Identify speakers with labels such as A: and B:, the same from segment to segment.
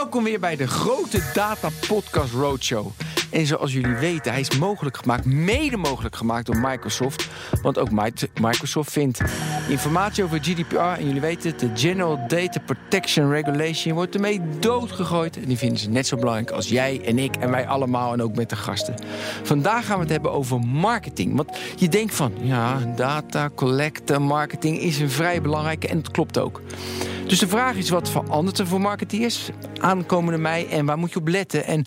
A: Welkom weer bij de grote Data Podcast Roadshow. En zoals jullie weten, hij is mogelijk gemaakt, mede mogelijk gemaakt door Microsoft. Want ook Microsoft vindt informatie over GDPR, en jullie weten het, de General Data Protection Regulation wordt ermee doodgegooid. En die vinden ze net zo belangrijk als jij en ik en wij allemaal en ook met de gasten. Vandaag gaan we het hebben over marketing. Want je denkt van, ja, data, collecten, marketing is een vrij belangrijke en het klopt ook. Dus de vraag is, wat verandert er voor marketeers aankomende mei en waar moet je op letten? En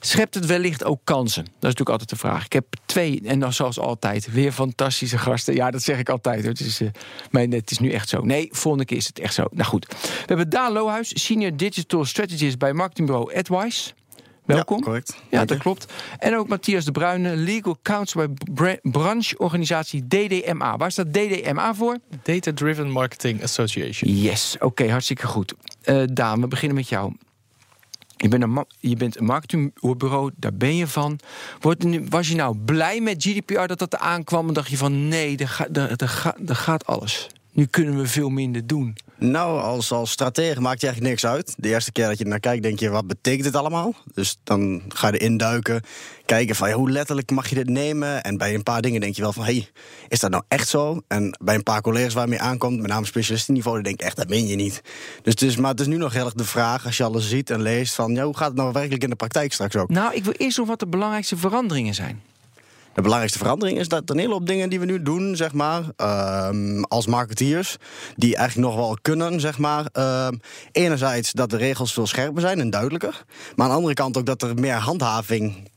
A: schept het wellicht ook kansen? Dat is natuurlijk altijd de vraag. Ik heb twee, en dan zoals altijd, weer fantastische gasten. Ja, dat zeg ik altijd. Het is, uh, het is nu echt zo. Nee, volgende keer is het echt zo. Nou goed. We hebben Daan Lohuis, Senior Digital Strategist bij marketingbureau AdWise. Welkom.
B: Ja, correct.
A: Ja, dat klopt. En ook Matthias de Bruyne, Legal Counsel bij brancheorganisatie DDMA. Waar staat DDMA voor?
C: Data Driven Marketing Association.
A: Yes, oké, hartstikke goed. Uh, Daan, we beginnen met jou. Je bent een, je bent een marketingbureau, daar ben je van. was je nou blij met GDPR dat dat aankwam? En dacht je van nee, er gaat alles. Nu kunnen we veel minder doen.
B: Nou, als, als stratege maakt je eigenlijk niks uit. De eerste keer dat je naar kijkt, denk je, wat betekent dit allemaal? Dus dan ga je erin duiken, kijken van ja, hoe letterlijk mag je dit nemen? En bij een paar dingen denk je wel van, hey, is dat nou echt zo? En bij een paar collega's waar je mee aankomt, met name specialistenniveau, dan denk ik echt, dat meen je niet. Dus het is, maar het is nu nog heel erg de vraag, als je alles ziet en leest, van ja, hoe gaat het nou werkelijk in de praktijk straks ook?
A: Nou, ik wil eerst nog wat de belangrijkste veranderingen zijn.
B: De belangrijkste verandering is dat een hele hoop dingen die we nu doen, zeg maar, uh, als marketeers, die eigenlijk nog wel kunnen, zeg maar. Uh, enerzijds dat de regels veel scherper zijn en duidelijker. Maar aan de andere kant ook dat er meer handhaving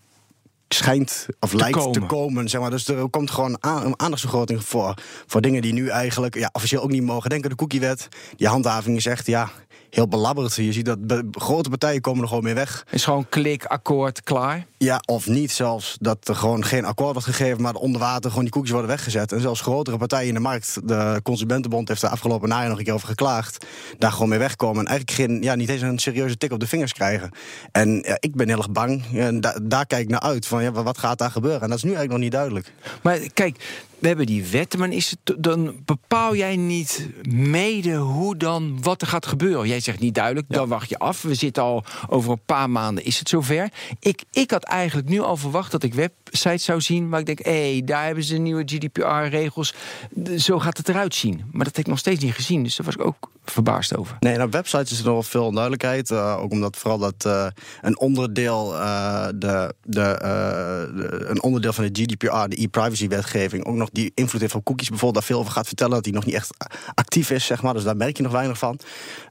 B: schijnt of te lijkt komen. te komen. Zeg maar. Dus er komt gewoon een aandachtsvergroting voor, voor dingen die nu eigenlijk ja, officieel ook niet mogen. Denken de cookiewet. Die handhaving is echt, ja, heel belabberd. Je ziet dat grote partijen komen er gewoon mee weg.
A: Is gewoon klik, akkoord, klaar?
B: Ja, of niet zelfs. Dat er gewoon geen akkoord wordt gegeven, maar onder water gewoon die koekjes worden weggezet. En zelfs grotere partijen in de markt, de Consumentenbond heeft de afgelopen najaar nog een keer over geklaagd, daar gewoon mee wegkomen. En eigenlijk geen, ja, niet eens een serieuze tik op de vingers krijgen. En ja, ik ben heel erg bang. En daar kijk ik naar uit. Van ja, wat gaat daar gebeuren? En dat is nu eigenlijk nog niet duidelijk.
A: Maar kijk, we hebben die wetten, maar is het, dan bepaal jij niet mede hoe dan wat er gaat gebeuren. Jij zegt niet duidelijk, dan wacht je af. We zitten al over een paar maanden, is het zover. Ik, ik had eigenlijk nu al verwacht dat ik websites zou zien waar ik denk, hé, hey, daar hebben ze nieuwe GDPR-regels. Zo gaat het eruit zien. Maar dat heb ik nog steeds niet gezien, dus daar was ik ook verbaasd over.
B: Nee, op websites is er nog veel onduidelijkheid. Uh, ook omdat vooral dat uh, een onderdeel, uh, de, de, een onderdeel van de GDPR, de e-privacy-wetgeving, ook nog die invloed heeft op cookies bijvoorbeeld, daar veel over gaat vertellen dat die nog niet echt actief is, zeg maar. Dus daar merk je nog weinig van.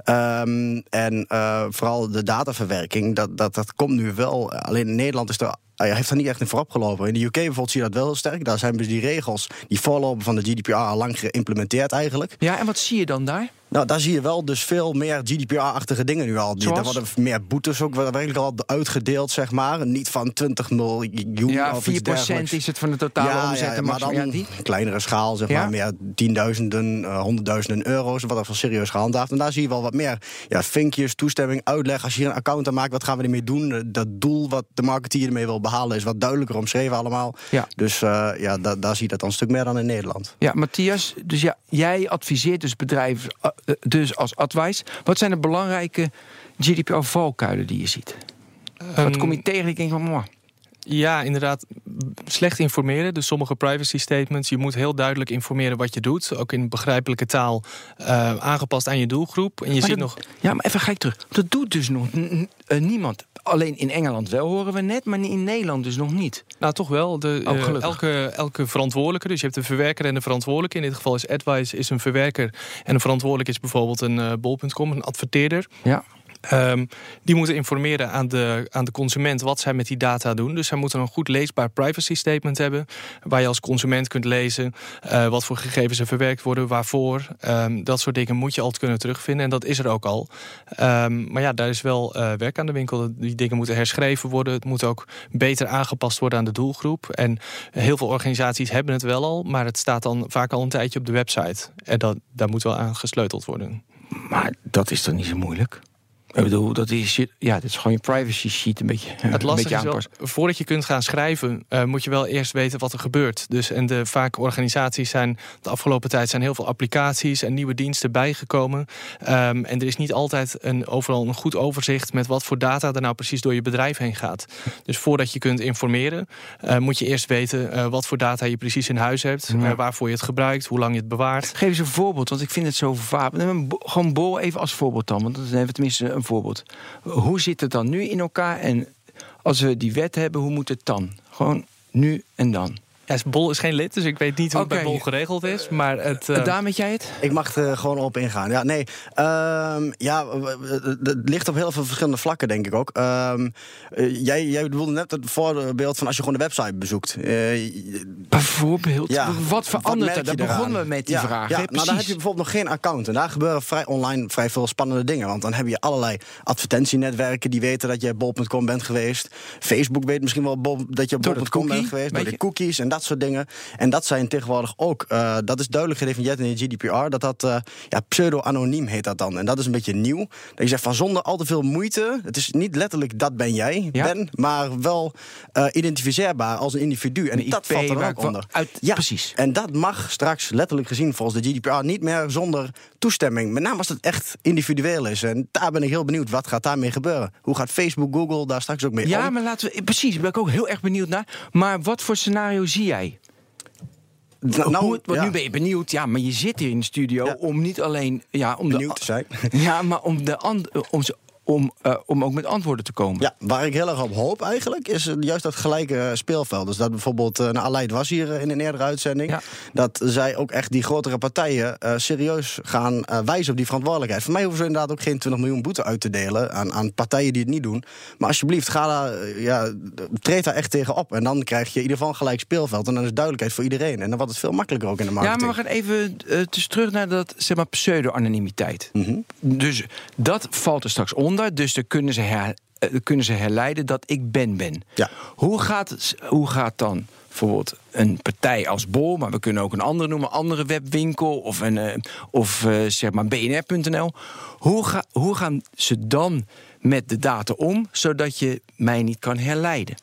B: Um, en vooral de dataverwerking, dat, dat, dat komt nu wel. Alleen in Nederland is er hij heeft er niet echt in voorop gelopen. In de UK bijvoorbeeld zie je dat wel sterk. Daar zijn dus die regels, die voorlopen van de GDPR al lang geïmplementeerd eigenlijk.
A: Ja, en wat zie je dan daar?
B: Nou, daar zie je wel dus veel meer GDPR-achtige dingen nu al. Daar worden meer boetes ook werkelijk al uitgedeeld, zeg maar. Niet van 20 miljoen
A: ja, of 4% is het van de totale ja, omzet.
B: Ja, maar dan ja, die? kleinere schaal, zeg maar. Meer tienduizenden, uh, honderdduizenden euro's. Wat er van serieus gehandhaafd. En daar zie je wel wat meer ja, vinkjes, toestemming, uitleg. Als je hier een account aan maakt, wat gaan we ermee doen? Dat doel wat de marketeer ermee wil behalen... is wat duidelijker omschreven allemaal. Dus uh, ja, da daar zie je dat dan een stuk meer dan in Nederland.
A: Ja, Matthias, dus ja, jij adviseert dus bedrijven dus als advice. Wat zijn de belangrijke GDPR-valkuilen die je ziet? Um, Wat kom je tegen? Ik denk van.
C: Ja, inderdaad. Slecht informeren. Dus sommige privacy statements. Je moet heel duidelijk informeren wat je doet. Ook in begrijpelijke taal. Uh, aangepast aan je doelgroep. En je ziet nog.
A: Ja, maar even ga ik terug. Dat doet dus nog niemand. Alleen in Engeland wel horen we net, maar in Nederland dus nog niet.
C: Nou, toch wel. De, uh, elke, elke verantwoordelijke, dus je hebt een verwerker en een verantwoordelijke. In dit geval is Advice is een verwerker. En een verantwoordelijke is bijvoorbeeld een uh, bol.com, een adverteerder.
A: Ja.
C: Um, die moeten informeren aan de, aan de consument wat zij met die data doen. Dus zij moeten een goed leesbaar privacy statement hebben. Waar je als consument kunt lezen uh, wat voor gegevens er verwerkt worden, waarvoor. Um, dat soort dingen moet je altijd kunnen terugvinden. En dat is er ook al. Um, maar ja, daar is wel uh, werk aan de winkel. Die dingen moeten herschreven worden. Het moet ook beter aangepast worden aan de doelgroep. En heel veel organisaties hebben het wel al. Maar het staat dan vaak al een tijdje op de website. En dat, daar moet wel aan gesleuteld worden.
A: Maar dat is toch niet zo moeilijk? Ik bedoel, dat is, ja, dat is gewoon je privacy sheet een beetje,
C: Het
A: een beetje
C: wel, voordat je kunt gaan schrijven, eh, moet je wel eerst weten wat er gebeurt. Dus en de vaak organisaties zijn de afgelopen tijd zijn heel veel applicaties en nieuwe diensten bijgekomen. Ehm, en er is niet altijd een, overal een goed overzicht met wat voor data er nou precies door je bedrijf heen gaat. Dus voordat je kunt informeren, eh, moet je eerst weten eh, wat voor data je precies in huis hebt,
A: Ja.
C: waarvoor je het gebruikt, hoe lang je het bewaart.
A: Geef eens een voorbeeld, want ik vind het zo vaak. Gewoon Bol even als voorbeeld dan, want dan hebben we tenminste een voorbeeld. Hoe zit het dan nu in elkaar? En als we die wet hebben, hoe moet het dan? Gewoon nu en dan.
C: Ja, Bol is geen lid, dus ik weet niet hoe het bij Bol geregeld is. Maar het, eh,
A: Uh, Daan, weet jij het?
B: Ik mag er gewoon op ingaan. Ja, nee. ehm, ja, het ligt op heel veel verschillende vlakken, denk ik ook. Ehm, eh, jij, jij bedoelde net het voorbeeld van als je gewoon de website bezoekt. Eh,
A: Bijvoorbeeld,
B: Ja,
A: wat verandert er? Daar begonnen we met die
B: ja,
A: vraag.
B: Ja, nou, dan heb je bijvoorbeeld nog geen account. En daar gebeuren vrij online vrij veel spannende dingen. Want dan heb je allerlei advertentienetwerken die weten dat je op bol.com bent geweest. Facebook weet misschien wel bol- dat je bol.com bent geweest. Door de cookies en dat soort dingen. En dat zijn tegenwoordig ook, eh, dat is duidelijk gedefinieerd in de GDPR, dat dat eh, ja, pseudo-anoniem heet dat dan. En dat is een beetje nieuw. Dat je zegt van zonder al te veel moeite. Het is niet letterlijk dat ben jij,
A: Ja.
B: ben, maar wel eh, identificeerbaar als een individu. En
A: Een
B: dat
A: IP
B: valt er ook onder.
A: uit-
B: ja,
A: precies.
B: En dat mag straks letterlijk gezien volgens de GDPR niet meer zonder toestemming. Met name als het echt individueel is. En daar ben ik heel benieuwd. Wat gaat daarmee gebeuren? Hoe gaat Facebook, Google daar straks ook mee
A: Ja,
B: om?
A: maar laten we. Precies, daar ben ik ook heel erg benieuwd naar. Maar wat voor scenario zie jij?
B: Nou,
A: want
B: ja,
A: Nu ben je benieuwd, ja, maar je zit hier in de studio
B: Ja.
A: om niet alleen. Ja, om
B: benieuwd
A: de,
B: te zijn.
A: Ja, maar om, de an- om, ze- om, eh, om ook met antwoorden te komen.
B: Ja, waar ik heel erg op hoop eigenlijk, is eh, juist dat gelijke speelveld. Dus dat bijvoorbeeld, uh, nou, Aleid was hier eh, in een eerdere uitzending,
A: Ja.
B: dat zij ook echt die grotere partijen eh, serieus gaan eh, wijzen op die verantwoordelijkheid. Voor mij hoeven ze inderdaad ook geen 20 miljoen boete uit te delen aan, aan partijen die het niet doen. Maar alsjeblieft, ga daar, eh, ja, treed daar echt tegen op. En dan krijg je in ieder geval een gelijk speelveld. En dan is duidelijkheid voor iedereen. En dan wordt het veel makkelijker ook in de
A: Ja,
B: marketing.
A: maar we gaan even eh, dus terug naar dat zeg maar, pseudo-anonimiteit.
B: Mhm.
A: Dus dat valt er straks onder. Dus dan kunnen ze, her, eh, kunnen ze herleiden dat ik Ben ben.
B: Ja.
A: Hoe, gaat, hoe gaat dan bijvoorbeeld een partij als Bol, maar we kunnen ook een andere noemen, een andere webwinkel of, een, eh, of eh, zeg maar bnr.nl. Hoe, ga, hoe gaan ze dan met de data om, zodat je mij niet kan herleiden?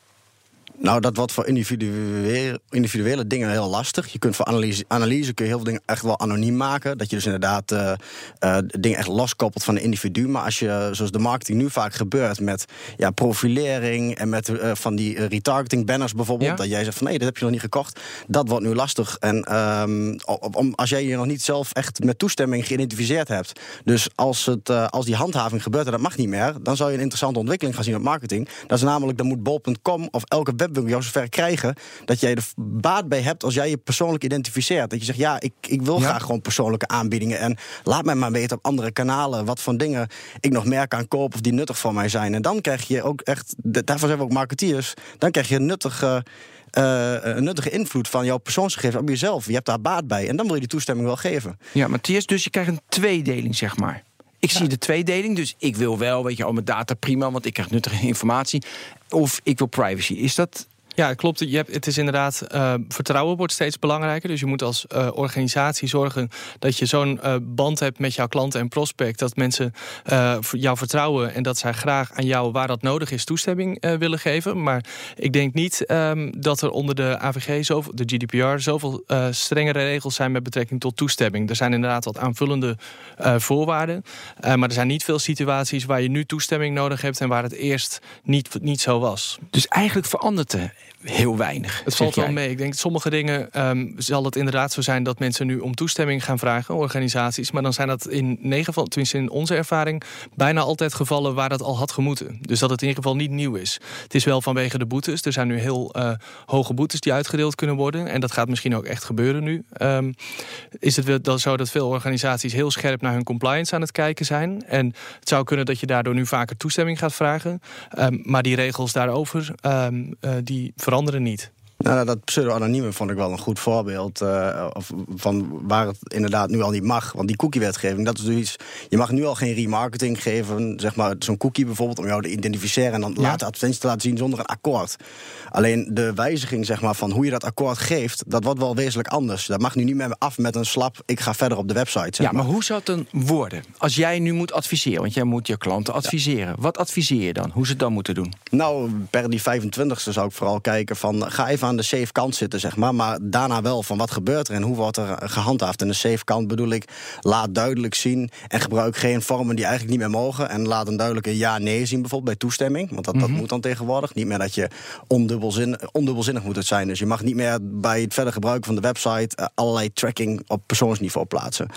B: Nou, dat wordt voor individuele, individuele dingen heel lastig. Je kunt voor analyse, analyse kun je heel veel dingen echt wel anoniem maken. Dat je dus inderdaad eh, dingen echt loskoppelt van de individu. Maar als je, zoals de marketing nu vaak gebeurt, met ja, profilering en met eh, van die retargeting banners bijvoorbeeld.
A: Ja.
B: Dat jij zegt van nee, dat heb je nog niet gekocht. Dat wordt nu lastig. En ehm, om, als jij je nog niet zelf echt met toestemming geïdentificeerd hebt. Dus als, het, als die handhaving gebeurt en dat mag niet meer, dan zou je een interessante ontwikkeling gaan zien op marketing. Dat is namelijk, dan moet bol.com of elke webwinkel jou zover krijgen dat jij er baat bij hebt als jij je persoonlijk identificeert. Dat je zegt, ja, ik, ik wil
A: Ja.
B: graag gewoon persoonlijke aanbiedingen. En laat mij maar weten op andere kanalen wat voor dingen ik nog meer kan kopen of die nuttig voor mij zijn. En dan krijg je ook echt, daarvoor zijn we ook marketeers, dan krijg je nuttige, eh, een nuttige invloed van jouw persoonsgegevens op jezelf. Je hebt daar baat bij en dan wil je die toestemming wel geven.
A: Ja, Matthias, dus je krijgt een tweedeling, zeg maar. Ik zie de tweedeling, dus ik wil wel, weet je, al mijn data prima, want ik krijg nuttige informatie. Of ik wil privacy. Is dat
C: Ja, klopt. Je hebt, het is inderdaad, eh, vertrouwen wordt steeds belangrijker. Dus je moet als eh, organisatie zorgen dat je zo'n eh, band hebt met jouw klanten en prospect. Dat mensen jou vertrouwen en dat zij graag aan jou, waar dat nodig is, toestemming willen geven. Maar ik denk niet ehm, dat er onder de AVG, zoveel, de GDPR, zoveel strengere regels zijn met betrekking tot toestemming. Er zijn inderdaad wat aanvullende voorwaarden. Maar er zijn niet veel situaties waar je nu toestemming nodig hebt en waar het eerst niet, niet zo was.
A: Dus eigenlijk verandert er heel weinig.
C: Het valt wel
A: jij.
C: mee. Ik denk dat sommige dingen ehm, zal het inderdaad zo zijn dat mensen nu om toestemming gaan vragen, organisaties. Maar dan zijn dat in negen gevallen, tenminste in onze ervaring, bijna altijd gevallen waar dat al had gemoeten. Dus dat het in ieder geval niet nieuw is. Het is wel vanwege de boetes. Er zijn nu heel eh, hoge boetes die uitgedeeld kunnen worden. En dat gaat misschien ook echt gebeuren nu. Ehm, is het dan zo dat veel organisaties heel scherp naar hun compliance aan het kijken zijn. En het zou kunnen dat je daardoor nu vaker toestemming gaat vragen. Ehm, maar die regels daarover, eh, veranderen niet.
B: Nou, dat pseudo-anonieme vond ik wel een goed voorbeeld uh, van waar het inderdaad nu al niet mag. Want die cookie-wetgeving, dat is dus iets. Je mag nu al geen remarketing geven, zeg maar zo'n cookie bijvoorbeeld, om jou te identificeren en dan ja. later advertenties te laten zien zonder een akkoord. Alleen de wijziging zeg maar, van hoe je dat akkoord geeft, dat wordt wel wezenlijk anders. Dat mag nu niet meer af met een slap, ik ga verder op de website. Zeg
A: ja, maar. hoe zou het dan worden? Als jij nu moet adviseren, want jij moet je klanten adviseren. Wat adviseer je dan? Hoe ze het dan moeten doen?
B: Nou, per die 25e zou ik vooral kijken van ga even aan de safe kant zitten, zeg maar. Maar daarna wel van wat gebeurt er en hoe wordt er gehandhaafd. En de safe kant bedoel ik, laat duidelijk zien en gebruik geen vormen die eigenlijk niet meer mogen. En laat een duidelijke ja-nee zien, bijvoorbeeld bij toestemming. Want dat, dat mhm. moet dan tegenwoordig. Niet meer dat je ondubbelzin, ondubbelzinnig moet het zijn. Dus je mag niet meer bij het verder gebruiken van de website uh, allerlei tracking op persoonsniveau plaatsen.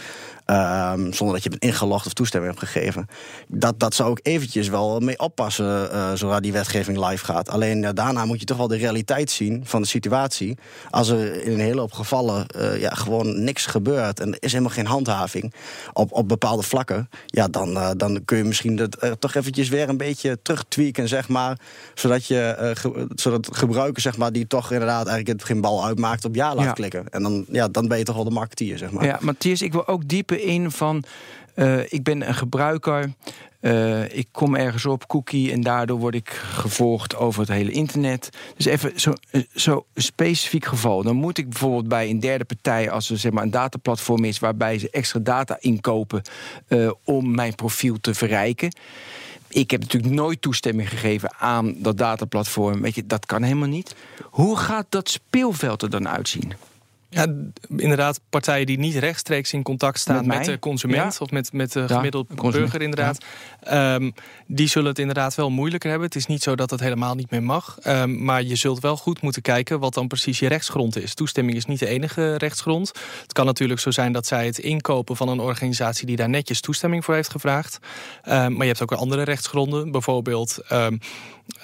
B: Um, zonder dat je bent ingelogd of toestemming hebt gegeven. Dat, dat zou ik eventjes wel mee oppassen uh, zodra die wetgeving live gaat. Alleen uh, daarna moet je toch wel de realiteit zien van de situatie. Als er in een hele hoop gevallen uh, ja, gewoon niks gebeurt en er is helemaal geen handhaving op, op bepaalde vlakken, ja, dan, dan kun je misschien dat, toch eventjes weer een beetje terugtweaken, zeg maar. Zodat je ge, zodat gebruikers, zeg maar, die toch inderdaad eigenlijk het geen bal uitmaakt, op ja laat klikken. En dan, ja, dan ben je toch wel de marketeer, zeg maar.
A: Ja, Matthias, ik wil ook dieper in van. Uh, ik ben een gebruiker. Uh, ik kom ergens op, cookie, en daardoor word ik gevolgd over het hele internet. Dus even zo'n eh, zo specifiek geval. Dan moet ik bijvoorbeeld bij een derde partij, als er zeg maar, een dataplatform is waarbij ze extra data inkopen uh, om mijn profiel te verrijken. Ik heb natuurlijk nooit toestemming gegeven aan dat dataplatform. Weet je, dat kan helemaal niet. Hoe gaat dat speelveld er dan uitzien?
C: Ja, inderdaad, partijen die niet rechtstreeks in contact staan met, de consument of met, met de gemiddelde burger, inderdaad. Ehm, die zullen het inderdaad wel moeilijker hebben. Het is niet zo dat het helemaal niet meer mag. Um, maar je zult wel goed moeten kijken wat dan precies je rechtsgrond is. Toestemming is niet de enige rechtsgrond. Het kan natuurlijk zo zijn dat zij het inkopen van een organisatie die daar netjes toestemming voor heeft gevraagd. Um, maar je hebt ook andere rechtsgronden. Bijvoorbeeld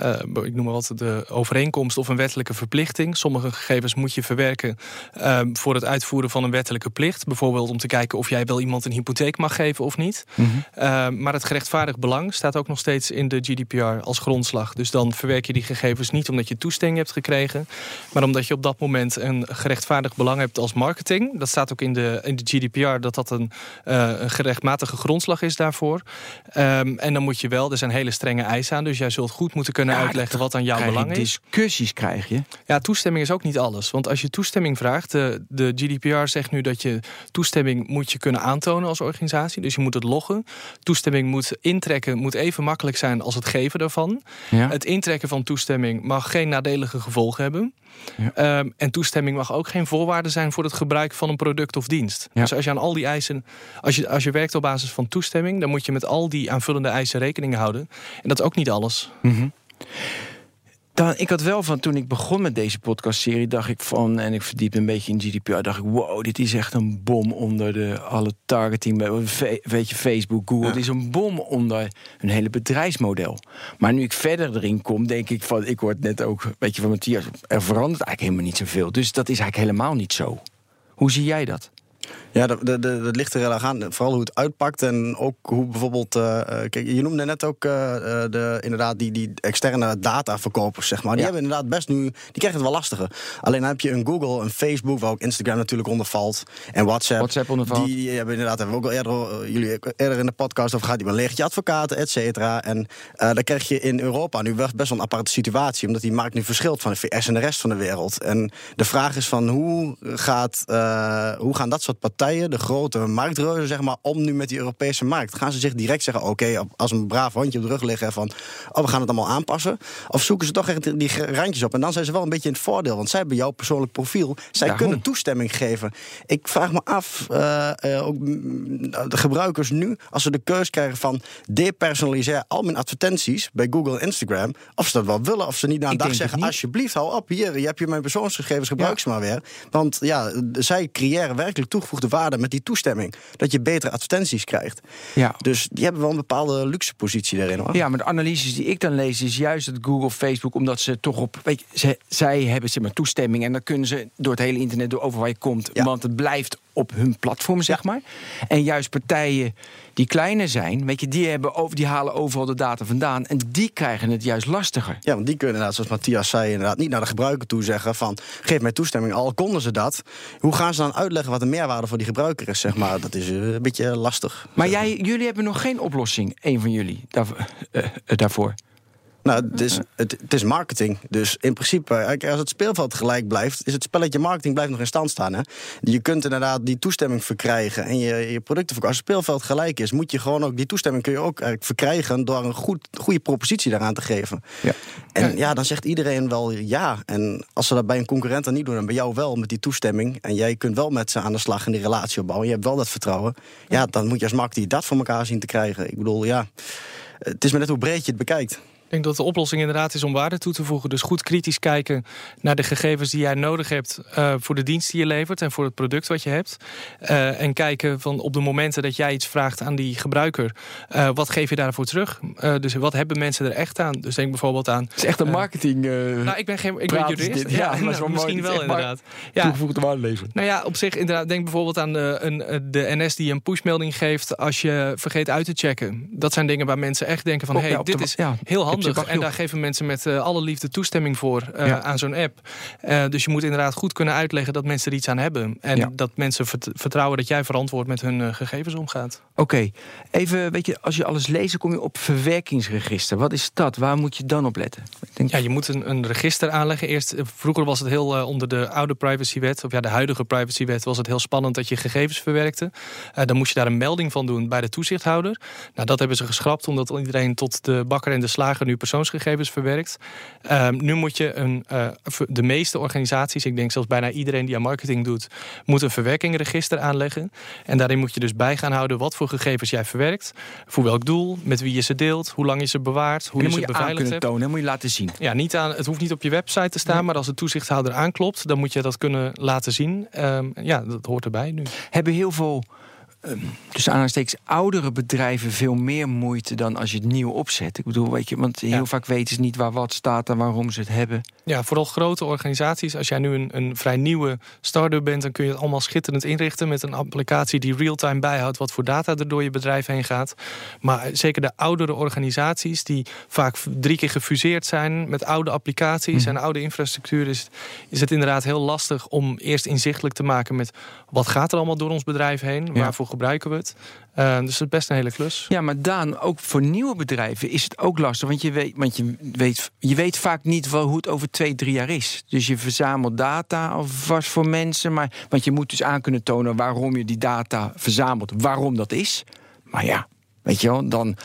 C: uh, ik noem maar wat, de overeenkomst of een wettelijke verplichting. Sommige gegevens moet je verwerken uh, voor het uitvoeren van een wettelijke plicht. Bijvoorbeeld om te kijken of jij wel iemand een hypotheek mag geven of niet. Mm -hmm. maar het gerechtvaardigd belang staat ook nog steeds in de GDPR als grondslag. Dus dan verwerk je die gegevens niet omdat je toestemming hebt gekregen, maar omdat je op dat moment een gerechtvaardigd belang hebt als marketing. Dat staat ook in de, in de GDPR dat dat een, uh, een gerechtmatige grondslag is daarvoor. Um, en dan moet je wel, er zijn hele strenge eisen aan, dus jij zult goed moeten kunnen uitleggen wat aan jouw belang is.
A: Discussies krijg je.
C: Ja, toestemming is ook niet alles. Want als je toestemming vraagt, de, de GDPR zegt nu dat je toestemming moet je kunnen aantonen als organisatie. Dus je moet het loggen. Toestemming moet intrekken, moet even makkelijk zijn als het geven daarvan. Ja. Het intrekken van toestemming mag geen nadelige gevolgen hebben. Ja. Um, en toestemming mag ook geen voorwaarde zijn voor het gebruik van een product of dienst. Ja. Dus als je aan al die eisen, als je, als je werkt op basis van toestemming, dan moet je met al die aanvullende eisen rekening houden. En dat is ook niet alles.
A: Mm -hmm. Dan, ik had wel van toen ik begon met deze podcastserie, dacht ik van, en ik verdiep een beetje in GDPR, dacht ik, wow, dit is echt een bom onder de alle targeting. Weet je, Facebook, Google, ja. dit is een bom onder hun hele bedrijfsmodel. Maar nu ik verder erin kom, denk ik van, ik word net ook, weet je, van Matthias, er verandert eigenlijk helemaal niet zoveel. Dus dat is eigenlijk helemaal niet zo. Hoe zie jij dat?
B: Ja, dat, dat, dat ligt er heel erg aan. Vooral hoe het uitpakt en ook hoe bijvoorbeeld... Uh, kijk, je noemde net ook uh, de, inderdaad die, die externe dataverkopers, zeg maar. Die ja. hebben inderdaad best nu... Die krijgen het wel lastiger. Alleen dan heb je een Google, een Facebook... waar ook Instagram natuurlijk onder valt. En WhatsApp.
A: WhatsApp onder valt.
B: Die hebben inderdaad, hebben we ook al eerder, uh, jullie eerder in de podcast over gehad... die je advocaten, et cetera. En dan krijg je in Europa nu best wel een aparte situatie... omdat die markt nu verschilt van de VS en de rest van de wereld. En de vraag is van hoe, gaat, hoe gaan dat soort partijen partijen, de grote marktreuzen, zeg maar, om nu met die Europese markt? Gaan ze zich direct zeggen: oké, als een braaf handje op de rug liggen van, oh, we gaan het allemaal aanpassen? Of zoeken ze toch echt die randjes op? En dan zijn ze wel een beetje in het voordeel, want zij hebben jouw persoonlijk profiel. Zij Daarom. kunnen toestemming geven. Ik vraag me af, uh, uh, ook de gebruikers nu, als ze de keus krijgen van depersonaliseer al mijn advertenties bij Google en Instagram, of ze dat wel willen, of ze niet na een dag zeggen: alsjeblieft, hou op, hier, je hebt je mijn persoonsgegevens, gebruik ja. ze maar weer. Want ja, zij creëren werkelijk toegevoegde waarde met die toestemming. Dat je betere advertenties krijgt. Ja. Dus die hebben wel een bepaalde luxe positie daarin. Hoor.
A: Ja, maar de analyses die ik dan lees is juist dat Google, Facebook, omdat ze toch op. Weet je, ze, zij hebben zeg maar toestemming en dan kunnen ze door het hele internet door over waar je komt. Ja. Want het blijft op hun platform, zeg maar. En juist partijen die kleiner zijn, weet je, die, hebben over, die halen overal de data vandaan. En die krijgen het juist lastiger.
B: Ja, want die kunnen inderdaad, zoals Matthias zei, inderdaad niet naar de gebruiker toe zeggen van geef mij toestemming. Al konden ze dat. Hoe gaan ze dan uitleggen wat de meerwaarde voor die gebruiker is? Zeg maar, dat is eh, een beetje lastig.
A: Maar jij, jullie hebben nog geen oplossing, een van jullie, daarvoor. Uh, daarvoor.
B: Nou, het is, het, het, is marketing. Dus in principe, als het speelveld gelijk blijft, is het spelletje marketing blijft nog in stand staan. Hè? Je kunt inderdaad die toestemming verkrijgen en je, je producten verkopen. Als het speelveld gelijk is, moet je gewoon ook die toestemming kun je ook eigenlijk verkrijgen door een goed, goede propositie daaraan te geven. Ja. En ja, dan zegt iedereen wel ja. En als ze dat bij een concurrent dan niet doen, dan bij jou wel met die toestemming. En jij kunt wel met ze aan de slag en die relatie opbouwen. Je hebt wel dat vertrouwen. Ja, dan moet je als marketeer dat voor elkaar zien te krijgen. Ik bedoel, ja, het is maar net hoe breed je het bekijkt.
C: Ik denk dat de oplossing inderdaad is om waarde toe te voegen. Dus goed kritisch kijken naar de gegevens die jij nodig hebt uh, voor de dienst die je levert en voor het product wat je hebt. Uh, en kijken van op de momenten dat jij iets vraagt aan die gebruiker, uh, wat geef je daarvoor terug? dus wat hebben mensen er echt aan? Dus denk bijvoorbeeld aan.
A: Het is echt een marketing.
C: nou, ik ben geen ik ben jurist. Ja, ja nou, misschien wel inderdaad.
A: Ja. Toegevoegde waarde leveren.
C: Nou ja, op zich inderdaad. Denk bijvoorbeeld aan de, een, de NS die een pushmelding geeft als je vergeet uit te checken. Dat zijn dingen waar mensen echt denken van, hey, dit is heel handig. En daar geven mensen met uh, alle liefde toestemming voor uh, aan zo'n app. Uh, dus je moet inderdaad goed kunnen uitleggen dat mensen er iets aan hebben. En ja. dat mensen vertrouwen dat jij verantwoord met hun gegevens omgaat.
A: Oké, okay. even, weet je, als je alles leest, kom je op verwerkingsregister. Wat is dat? Waar moet je dan op letten?
C: Denk... Ja, je moet een, een, register aanleggen. Eerst, vroeger was het heel onder de oude privacywet, of ja, de huidige privacywet, was het heel spannend dat je gegevens verwerkte. dan moest je daar een melding van doen bij de toezichthouder. Nou, dat hebben ze geschrapt, omdat iedereen tot de bakker en de slager nu persoons gegevens verwerkt. Um, nu moet je een, uh, de meeste organisaties, ik denk zelfs bijna iedereen die aan marketing doet, moet een verwerkingregister aanleggen. En daarin moet je dus bij gaan houden wat voor gegevens jij verwerkt, voor welk doel, met wie je ze deelt, hoe lang je ze bewaart, hoe je, ze beveiligd hebt.
A: tonen, moet je laten zien.
C: Ja, niet aan, het hoeft niet op je website te staan, maar als de toezichthouder aanklopt, dan moet je dat kunnen laten zien. Um, ja, dat hoort erbij nu.
A: Hebben heel veel dus aanhalingstekens oudere bedrijven veel meer moeite dan als je het nieuw opzet. Ik bedoel, weet je, want heel vaak weten ze niet waar wat staat en waarom ze het hebben.
C: Ja, vooral grote organisaties. Als jij nu een, een vrij nieuwe start-up bent, dan kun je het allemaal schitterend inrichten met een applicatie die real-time bijhoudt wat voor data er door je bedrijf heen gaat. Maar zeker de oudere organisaties, die vaak drie keer gefuseerd zijn met oude applicaties en oude infrastructuur, is, is het inderdaad heel lastig om eerst inzichtelijk te maken met wat gaat er allemaal door ons bedrijf heen, waarvoor gebruiken we het. Uh, dus dat is best een hele klus.
A: Ja, maar Daan, ook voor nieuwe bedrijven is het ook lastig. Want je weet, want je weet, je weet vaak niet wel hoe het over twee, drie jaar is. Dus je verzamelt data alvast voor mensen. Maar, want je moet dus aan kunnen tonen waarom je die data verzamelt. Waarom dat is. Maar ja, weet je wel, dan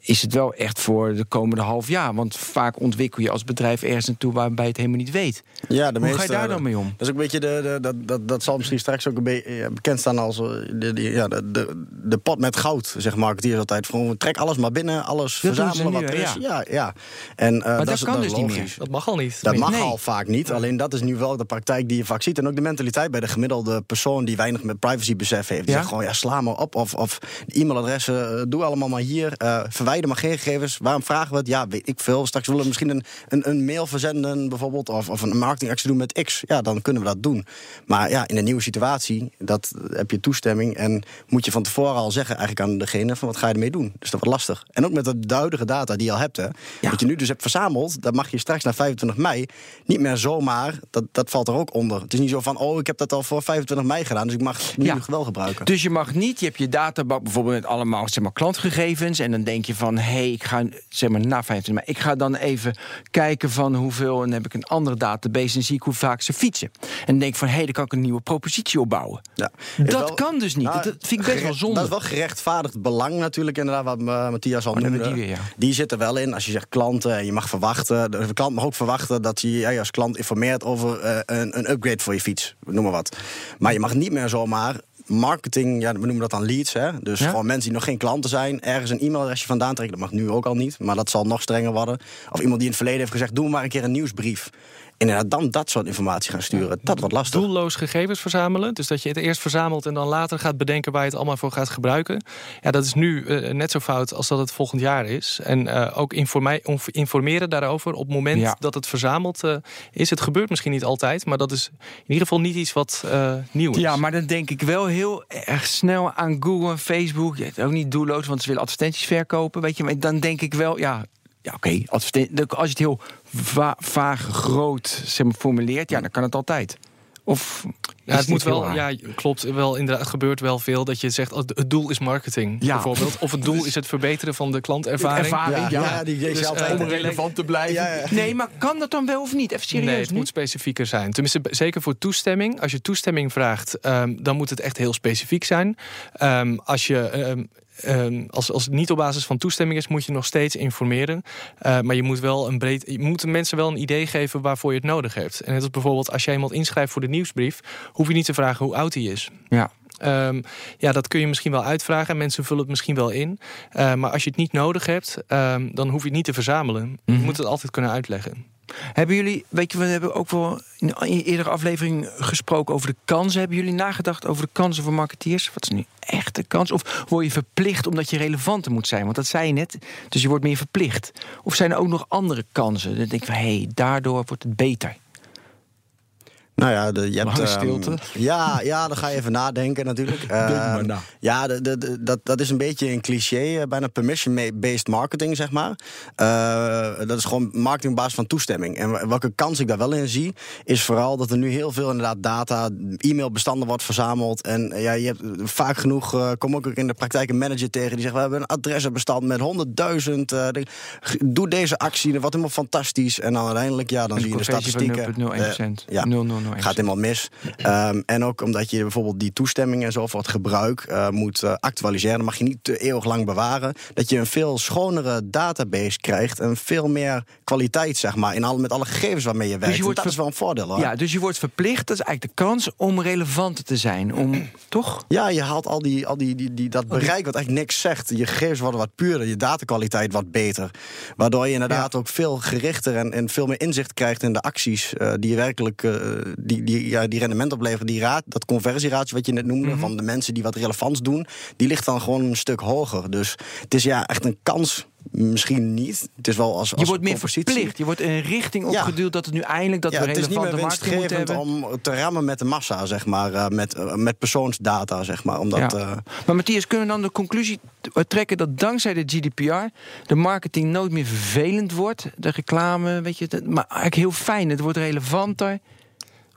A: is het wel echt voor de komende half jaar. Want vaak ontwikkel je als bedrijf ergens naartoe waarbij je het helemaal niet weet. Ja, de Hoe meeste, ga je daar dan mee om?
B: Dat is ook een beetje de, de, dat, dat, dat zal misschien straks ook een beetje bekend staan als eh, de, de, ja, de, de, de pot met goud, zeg maar. Die is altijd van trek alles maar binnen, alles dat verzamelen wat er is. Ja, ja. ja. En, uh,
A: maar dat,
B: dat
A: kan dus
B: niet
A: meer.
C: Dat mag al niet.
B: Dat mag al vaak niet. Alleen dat is nu wel de praktijk die je vaak ziet. En ook de mentaliteit bij de gemiddelde persoon die weinig met privacy besef heeft. Die zegt gewoon, ja, sla me op. Of, of e-mailadressen, eh, doe allemaal maar hier. Uh, verwijder maar geen gegevens. Waarom vragen we het? Ja, weet ik veel. Straks willen we misschien een, een, een mail verzenden bijvoorbeeld. Of, of een marketingactie doen met X. Ja, dan kunnen we dat doen. Maar ja, in een nieuwe situatie, dat heb je toestemming. En moet je van tevoren al zeggen eigenlijk aan degene van wat ga je ermee doen. Dus dat wordt lastig. En ook met de huidige data die je al hebt. Hè, Wat je nu dus hebt verzameld, dat mag je straks naar 25 mei niet meer zomaar. Dat, dat valt er ook onder. Het is niet zo van, oh, ik heb dat al voor 25 mei gedaan. Dus ik mag nu ja. wel gebruiken.
A: Dus je mag niet, je hebt je databak bijvoorbeeld met allemaal zeg maar, klantgegevens. En dan denk je van, hé, hey, ik ga zeg maar na 25 mei, ik ga dan even kijken van hoeveel, en dan heb ik een andere database en zie ik hoe vaak ze fietsen. En denk van, hé, hey, dan kan ik een nieuwe propositie opbouwen. Ja. Dat wel, kan dus niet. Nou, dat vind ik best wel zonde.
B: Dat is wel gerechtvaardigd belang natuurlijk, inderdaad, wat Matthias al oh, noemde. Die, weer, ja. die zit er wel in. Als je zegt klanten, je mag verwachten, de klant mag ook verwachten dat je, als klant informeert over uh, een, een upgrade voor je fiets, noem maar wat. Maar je mag niet meer zomaar marketing, ja, we noemen dat dan leads. Hè? Dus ja? gewoon mensen die nog geen klanten zijn, ergens een e-mailadresje vandaan trekken. Dat mag nu ook al niet, maar dat zal nog strenger worden. Of iemand die in het verleden heeft gezegd: doe maar een keer een nieuwsbrief. Inderdaad dan dat soort informatie gaan sturen, dat wordt lastig.
C: Doelloos gegevens verzamelen. Dus dat je het eerst verzamelt en dan later gaat bedenken waar je het allemaal voor gaat gebruiken. Ja, dat is nu uh, net zo fout als dat het volgend jaar is. En uh, ook informeren daarover op het moment ja. dat het verzameld uh, is. Het gebeurt misschien niet altijd, maar dat is in ieder geval niet iets wat nieuw is.
A: Ja, maar dan denk ik wel heel erg snel aan Google en Facebook. Ja, ook niet doelloos, want ze willen advertenties verkopen. Weet je, maar dan denk ik wel, ja, ja, oké, als je het heel va vaag, groot zeg maar, formuleert, ja, dan kan het altijd. Of
C: ja, het moet wel, ja, klopt. Wel, inderdaad, gebeurt wel veel dat je zegt: oh, het doel is marketing, ja. bijvoorbeeld. Of het doel is het verbeteren van de klantervaring.
A: Ervaring,
B: ja, ja. die is dus, altijd
A: om relevant te blijven. Nee, maar kan dat dan wel of niet? Even serieus.
C: Nee, het moet specifieker zijn. Tenminste, zeker voor toestemming. Als je toestemming vraagt, um, dan moet het echt heel specifiek zijn. Um, als je. Um, Uh, als, als het niet op basis van toestemming is, moet je nog steeds informeren. Uh, maar je moet wel een breed. Je moet de mensen wel een idee geven waarvoor je het nodig hebt. En net als bijvoorbeeld als jij iemand inschrijft voor de nieuwsbrief, hoef je niet te vragen hoe oud hij is.
A: Ja.
C: Um, ja, dat kun je misschien wel uitvragen en mensen vullen het misschien wel in. Uh, maar als je het niet nodig hebt, um, dan hoef je het niet te verzamelen. Mm -hmm. Je mhm. moet het altijd kunnen uitleggen.
A: Hebben jullie, weet je, we hebben ook wel in een eerdere aflevering gesproken over de kansen. Hebben jullie nagedacht over de kansen voor marketeers? Wat is nu echt de kans? Of word je verplicht omdat je relevanter moet zijn? Want dat zei je net, dus je wordt meer verplicht. Of zijn er ook nog andere kansen? Dan denk ik van, hé, hey, daardoor wordt het beter.
B: Nou ja, de, je hebt,
A: um, stilte.
B: Ja, ja, dan ga je even nadenken natuurlijk. Uh, ja, de, de, dat, dat is een beetje een cliché, eh, bijna permission-based marketing, zeg maar. Uh, dat is gewoon marketing op basis van toestemming. En welke kans ik daar wel in zie, is vooral dat er nu heel veel inderdaad data, e-mailbestanden wordt verzameld. En ja, je hebt vaak genoeg, uh, kom ook in de praktijk een manager tegen die zegt: We hebben een adressenbestand met 100.000. doe deze actie, wat helemaal fantastisch. En dan uiteindelijk, ja, dan zie je de statistieken.
A: 0,1%. ja. 0, 0,
B: gaat helemaal mis. Um, en ook omdat je bijvoorbeeld die toestemming en zo voor het gebruik uh, moet uh, actualiseren. Dan mag je niet te eeuwig lang bewaren. Dat je een veel schonere database krijgt. En veel meer kwaliteit, zeg maar. In al, met alle gegevens waarmee je werkt. Dus je wordt dat is wel een voordeel hoor.
A: Ja, dus je wordt verplicht. Dat is eigenlijk de kans om relevanter te zijn. Om, toch?
B: Ja, je haalt al, die, al die, die, die, dat bereik wat eigenlijk niks zegt. Je gegevens worden wat puurder. Je datakwaliteit wat beter. Waardoor je inderdaad ook veel gerichter en, en veel meer inzicht krijgt in de acties. Uh, die je werkelijk die, die, ja, die rendement opleveren, die raad, dat conversieratio wat je net noemde, mhm. van de mensen die wat relevants doen, die ligt dan gewoon een stuk hoger. Dus het is ja echt een kans Misschien niet. Het is wel als, als
A: je wordt meer verplicht. Je wordt in een richting opgeduwd dat het nu eindelijk dat
B: ja,
A: we relevante
B: marketing
A: moeten hebben.
B: om te rammen met de massa, zeg maar, uh, met, uh, met persoonsdata, zeg maar. Omdat, ja. uh...
A: Maar Matthias, kunnen we dan de conclusie trekken dat dankzij de GDPR de marketing nooit meer vervelend wordt, de reclame, weet je, maar eigenlijk heel fijn. Het wordt relevanter.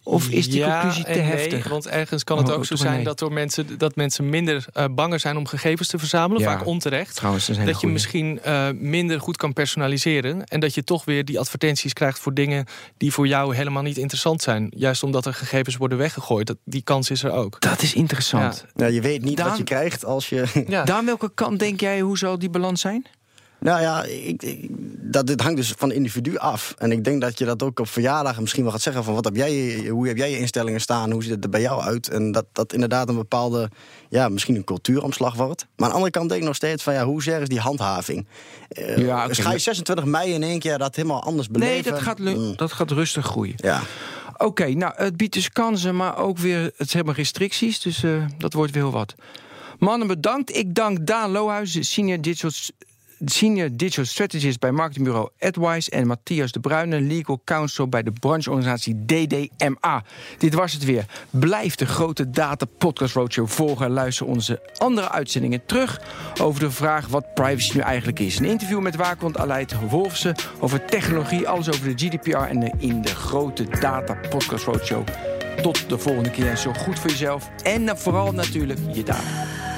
A: Of is die conclusie te heftig?
C: want ergens kan het oh, ook zo zijn dat, door mensen, dat mensen minder uh, banger zijn om gegevens te verzamelen, vaak onterecht.
A: Trouwens, dat,
C: dat je misschien uh, minder goed kan personaliseren en dat je toch weer die advertenties krijgt voor dingen die voor jou helemaal niet interessant zijn. Juist omdat er gegevens worden weggegooid. Dat, die kans is er ook.
A: Dat is interessant.
B: Ja. je weet niet Daan, wat je krijgt als je.
A: Ja. Daan, welke kant denk jij, hoe zal die balans zijn?
B: Nou ja, ik, dat, dit hangt dus van individu af. En ik denk dat je dat ook op verjaardagen misschien wel gaat zeggen: van wat heb jij, hoe heb jij je instellingen staan? Hoe ziet het er bij jou uit? En dat dat inderdaad een bepaalde, ja, misschien een cultuuromslag wordt. Maar aan de andere kant denk ik nog steeds van ja, hoe zeg is die handhaving? Uh, ja, okay. ga je 26 mei in één keer dat helemaal anders beleven?
A: Nee, dat gaat, mm. dat gaat rustig groeien.
B: Ja.
A: Oké, okay, nou, het biedt dus kansen, maar ook weer, het hebben restricties. Dus uh, dat wordt weer heel wat. Mannen, bedankt. Ik dank Daan Lohuis, senior digital Senior Digital Strategist bij marketingbureau AdWise... en Matthias de Bruyne, Legal Counsel bij de brancheorganisatie DDMA. Dit was het weer. Blijf de grote Data Podcast Roadshow volgen... en luister onze andere uitzendingen terug... over de vraag wat privacy nu eigenlijk is. Een interview met waakhond Aleid Wolfsen over technologie... alles over de GDPR en in de grote Data Podcast Roadshow. Tot de volgende keer. Zo goed voor jezelf en vooral natuurlijk je data.